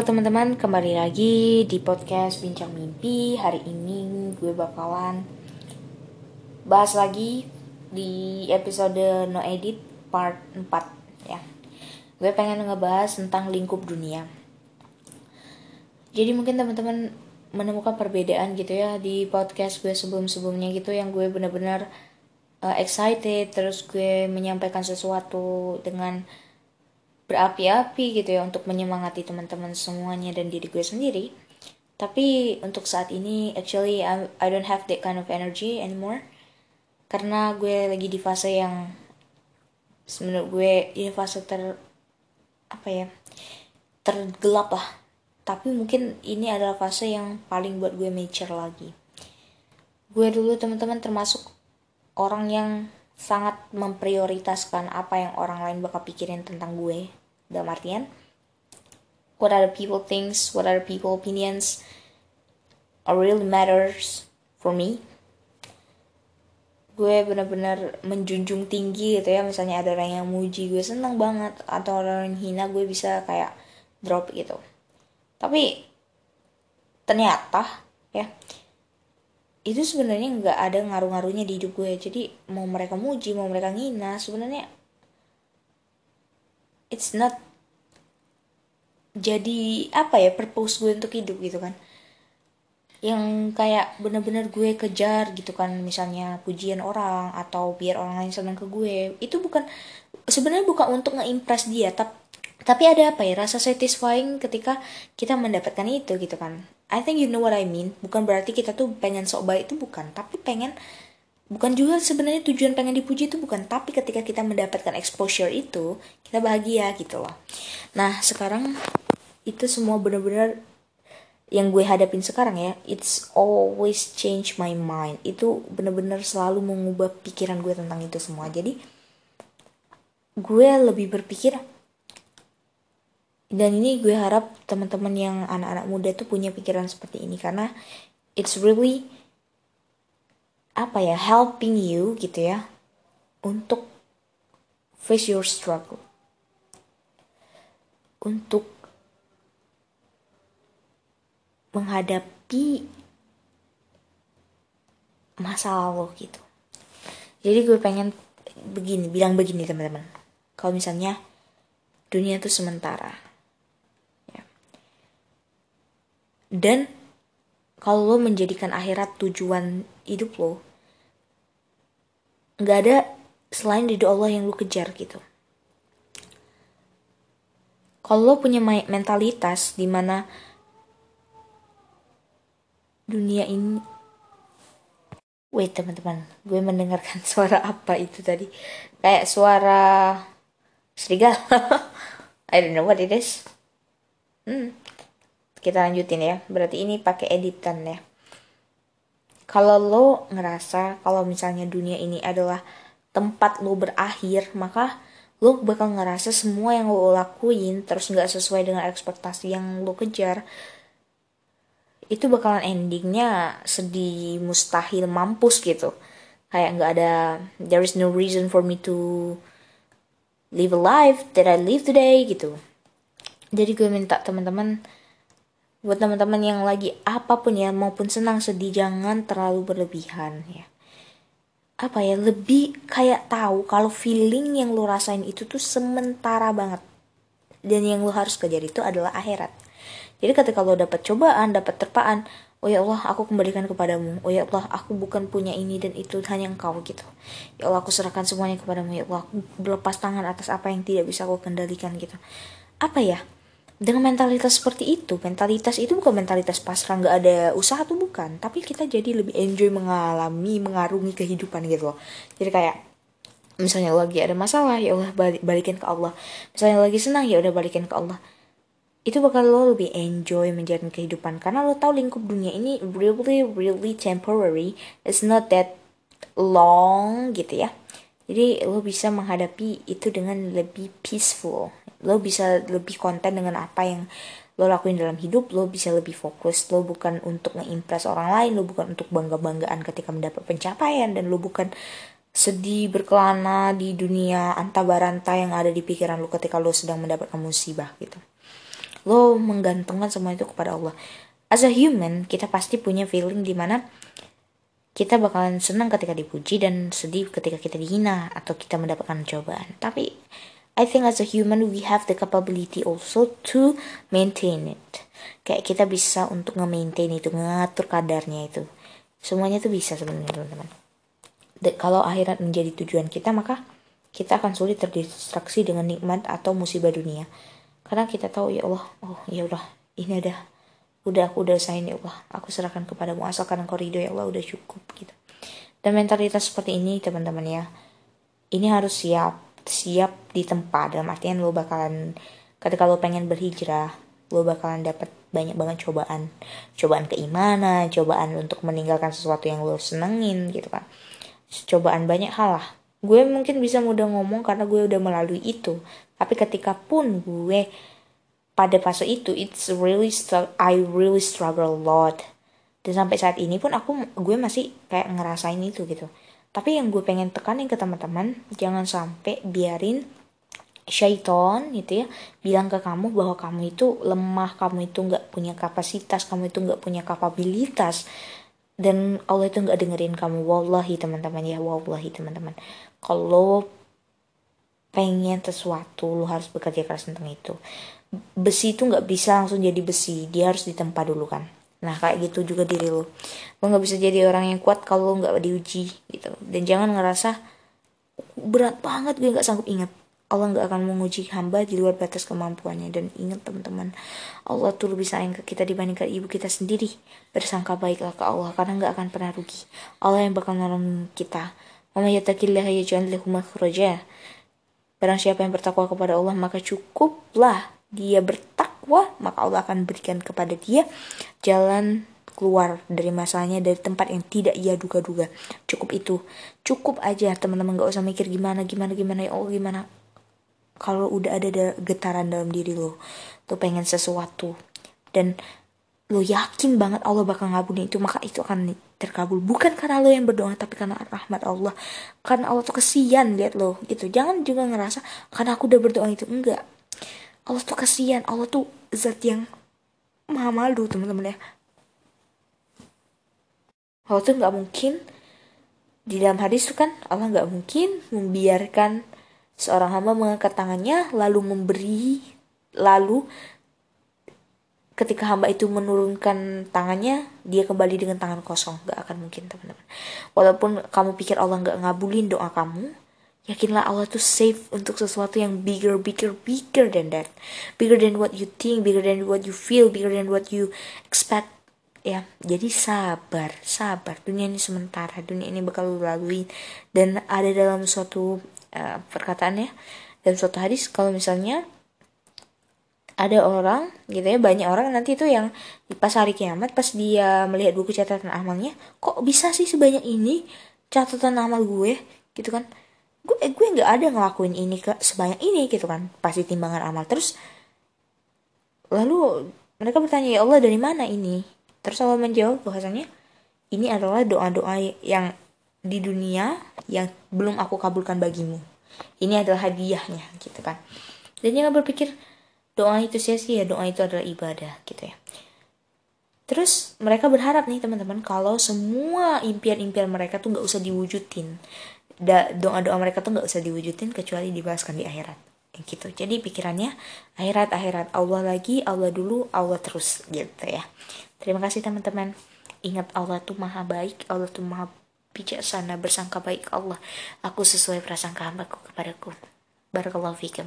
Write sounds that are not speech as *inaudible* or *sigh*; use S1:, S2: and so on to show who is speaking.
S1: Halo teman-teman, kembali lagi di podcast Bincang Mimpi. Hari ini gue bakalan bahas lagi di episode No Edit part 4 ya. Gue pengen ngebahas tentang lingkup dunia. Jadi mungkin teman-teman menemukan perbedaan gitu ya di podcast gue sebelum-sebelumnya gitu yang gue benar-benar uh, excited terus gue menyampaikan sesuatu dengan berapi-api gitu ya untuk menyemangati teman-teman semuanya dan diri gue sendiri. Tapi untuk saat ini actually I, don't have that kind of energy anymore. Karena gue lagi di fase yang menurut gue ini fase ter apa ya tergelap lah tapi mungkin ini adalah fase yang paling buat gue mature lagi gue dulu teman-teman termasuk orang yang sangat memprioritaskan apa yang orang lain bakal pikirin tentang gue dalam artian what other people thinks what other people opinions are really matters for me. Gue benar-benar menjunjung tinggi gitu ya misalnya ada orang yang muji gue seneng banget atau orang yang hina gue bisa kayak drop gitu. Tapi ternyata ya itu sebenarnya nggak ada ngaruh-ngaruhnya di hidup gue. Jadi mau mereka muji mau mereka ngina sebenarnya it's not jadi apa ya purpose gue untuk hidup gitu kan. Yang kayak bener-bener gue kejar gitu kan misalnya pujian orang atau biar orang lain senang ke gue. Itu bukan sebenarnya bukan untuk ngeimpress dia tapi tapi ada apa ya rasa satisfying ketika kita mendapatkan itu gitu kan. I think you know what I mean. Bukan berarti kita tuh pengen sok baik itu bukan. Tapi pengen bukan juga sebenarnya tujuan pengen dipuji itu bukan tapi ketika kita mendapatkan exposure itu kita bahagia gitu loh. Nah sekarang itu semua benar-benar yang gue hadapin sekarang ya it's always change my mind. Itu benar-benar selalu mengubah pikiran gue tentang itu semua. Jadi gue lebih berpikir dan ini gue harap teman-teman yang anak-anak muda tuh punya pikiran seperti ini karena it's really apa ya helping you gitu ya untuk face your struggle. Untuk menghadapi masalah lo gitu. Jadi gue pengen begini bilang begini teman-teman. Kalau misalnya dunia itu sementara ya. dan kalau lo menjadikan akhirat tujuan hidup lo. Nggak ada selain ridho Allah yang lu kejar gitu. Kalau lo punya mentalitas di mana dunia ini wait teman-teman gue mendengarkan *laughs* suara apa itu tadi? Kayak suara serigala. *laughs* I don't know what it is. Hmm kita lanjutin ya. Berarti ini pakai editan ya kalau lo ngerasa kalau misalnya dunia ini adalah tempat lo berakhir maka lo bakal ngerasa semua yang lo lakuin terus nggak sesuai dengan ekspektasi yang lo kejar itu bakalan endingnya sedih mustahil mampus gitu. Kayak nggak ada there is no reason for me to live a life that I live today gitu. Jadi gue minta teman-teman buat teman-teman yang lagi apa pun ya maupun senang sedih jangan terlalu berlebihan ya. Apa ya lebih kayak tahu kalau feeling yang lo rasain itu tuh sementara banget. Dan yang lo harus kejar itu adalah akhirat. Jadi ketika lo dapat cobaan dapat terpaan oh ya Allah aku kembalikan kepadamu. Oh ya Allah aku bukan punya ini dan itu hanya engkau gitu. Ya Allah aku serahkan semuanya kepadamu. Ya Allah aku berlepas tangan atas apa yang tidak bisa aku kendalikan gitu. Apa ya dengan mentalitas seperti itu mentalitas itu bukan mentalitas pasrah nggak ada usaha tuh bukan. Tapi kita jadi lebih enjoy mengalami mengarungi kehidupan gitu loh. Jadi kayak misalnya lagi ada masalah ya Allah balikin ke Allah. Misalnya lagi senang ya udah balikin ke Allah. Itu bakal lo lebih enjoy menjalani kehidupan. Karena lo tahu lingkup dunia ini really really temporary. It's not that long gitu ya. Jadi lo bisa menghadapi itu dengan lebih peaceful lo bisa lebih konten dengan apa yang lo lakuin dalam hidup lo bisa lebih fokus. Lo bukan untuk ngeimpress orang lain lo bukan untuk bangga banggaan ketika mendapat pencapaian dan lo bukan sedih berkelana di dunia anta baranta yang ada di pikiran lo ketika lo sedang mendapatkan musibah gitu. Lo menggantungkan semua itu kepada Allah. As a human kita pasti punya feeling di mana kita bakalan senang ketika dipuji dan sedih ketika kita dihina atau kita mendapatkan cobaan. Tapi I think as a human we have the capability also to maintain it. Kayak kita bisa untuk nge-maintain itu ngatur kadarnya itu. Semuanya tuh bisa sebenarnya teman-teman. Kalau akhirat menjadi tujuan kita maka kita akan sulit terdistraksi dengan nikmat atau musibah dunia. Karena kita tahu ya Allah oh ya udah ini ada udah aku udah usahain ya Allah aku serahkan kepadamu asalkan engkau ridho ya Allah udah cukup gitu. Dan mentalitas seperti ini teman-teman ya ini harus siap siap di tempat. Dalam artian lo bakalan ketika lo pengen berhijrah lo bakalan dapat banyak banget cobaan. Cobaan keimanan cobaan untuk meninggalkan sesuatu yang lo senengin gitu kan. Cobaan banyak hal lah. Gue mungkin bisa mudah ngomong karena gue udah melalui itu. Tapi ketika pun gue pada fase itu it's really I really struggle a lot. Dan sampai saat ini pun aku gue masih kayak ngerasain itu gitu tapi yang gue pengen tekanin ke teman-teman jangan sampai biarin syaiton gitu ya bilang ke kamu bahwa kamu itu lemah kamu itu nggak punya kapasitas kamu itu nggak punya kapabilitas. Dan Allah itu nggak dengerin kamu. Wallahi teman-teman ya wallahi teman-teman. Kalau pengen sesuatu lo harus bekerja keras tentang itu. Besi itu nggak bisa langsung jadi besi dia harus ditempa dulu kan nah kayak gitu juga diri lo lo nggak bisa jadi orang yang kuat kalau lo nggak diuji gitu. Dan jangan ngerasa berat banget gue nggak sanggup. Ingat Allah nggak akan menguji hamba di luar batas kemampuannya. Dan ingat teman-teman Allah tuh lebih sayang ke kita dibandingkan ibu kita sendiri. Bersangka baiklah ke Allah karena nggak akan pernah rugi. Allah yang bakal nolong kita. Barang siapa yang bertakwa kepada Allah maka cukuplah dia bertakwa maka Allah akan berikan kepada dia jalan keluar dari masalahnya dari tempat yang tidak ia duga-duga. Cukup itu. Cukup aja teman-teman. Nggak usah mikir gimana gimana gimana. Ya Allah gimana? Kalau udah ada getaran dalam diri lo lo pengen sesuatu dan lo yakin banget Allah bakal ngabulin itu maka itu akan terkabul. Bukan karena lo yang berdoa tapi karena rahmat Allah. Karena Allah tuh kesian lihat lo itu jangan juga ngerasa karena aku udah berdoa itu. Enggak. Allah tuh kesian. Allah tuh zat yang maha malu teman-teman ya. Allah tuh nggak mungkin di dalam hadis tuh kan Allah nggak mungkin membiarkan Seorang hamba mengangkat tangannya lalu memberi lalu ketika hamba itu menurunkan tangannya dia kembali dengan tangan kosong. Gak akan mungkin teman-teman. Walaupun kamu pikir Allah gak ngabulin doa kamu yakinlah Allah tuh safe untuk sesuatu yang bigger bigger bigger than that. Bigger than what you think bigger than what you feel bigger than what you expect. Ya jadi sabar sabar. Dunia ini sementara dunia ini bakal lu lalui. Dan ada dalam suatu uh, perkataannya dan suatu hadis kalau misalnya ada orang gitu ya banyak orang nanti itu yang pas hari kiamat pas dia melihat buku catatan amalnya kok bisa sih sebanyak ini? Catatan amal gue gitu kan gue eh, gue nggak ada ngelakuin ini ke sebanyak ini gitu kan pasti timbangan amal terus lalu mereka bertanya ya Allah dari mana ini terus Allah menjawab bahasanya ini adalah doa-doa yang di dunia yang belum aku kabulkan bagimu. Ini adalah hadiahnya gitu kan. Dan jangan berpikir doa itu sia-sia, doa itu adalah ibadah gitu ya. Terus mereka berharap nih teman-teman kalau semua impian-impian mereka tuh nggak usah diwujudin. Doa-doa mereka tuh nggak usah diwujudin kecuali dibalaskan di akhirat. Gitu. Jadi pikirannya akhirat akhirat Allah lagi, Allah dulu, Allah terus gitu ya. Terima kasih teman-teman. Ingat Allah tuh maha baik, Allah tuh maha bijaksana bersangka baik Allah aku sesuai prasangka hambaku kepadaku barakallahu fikum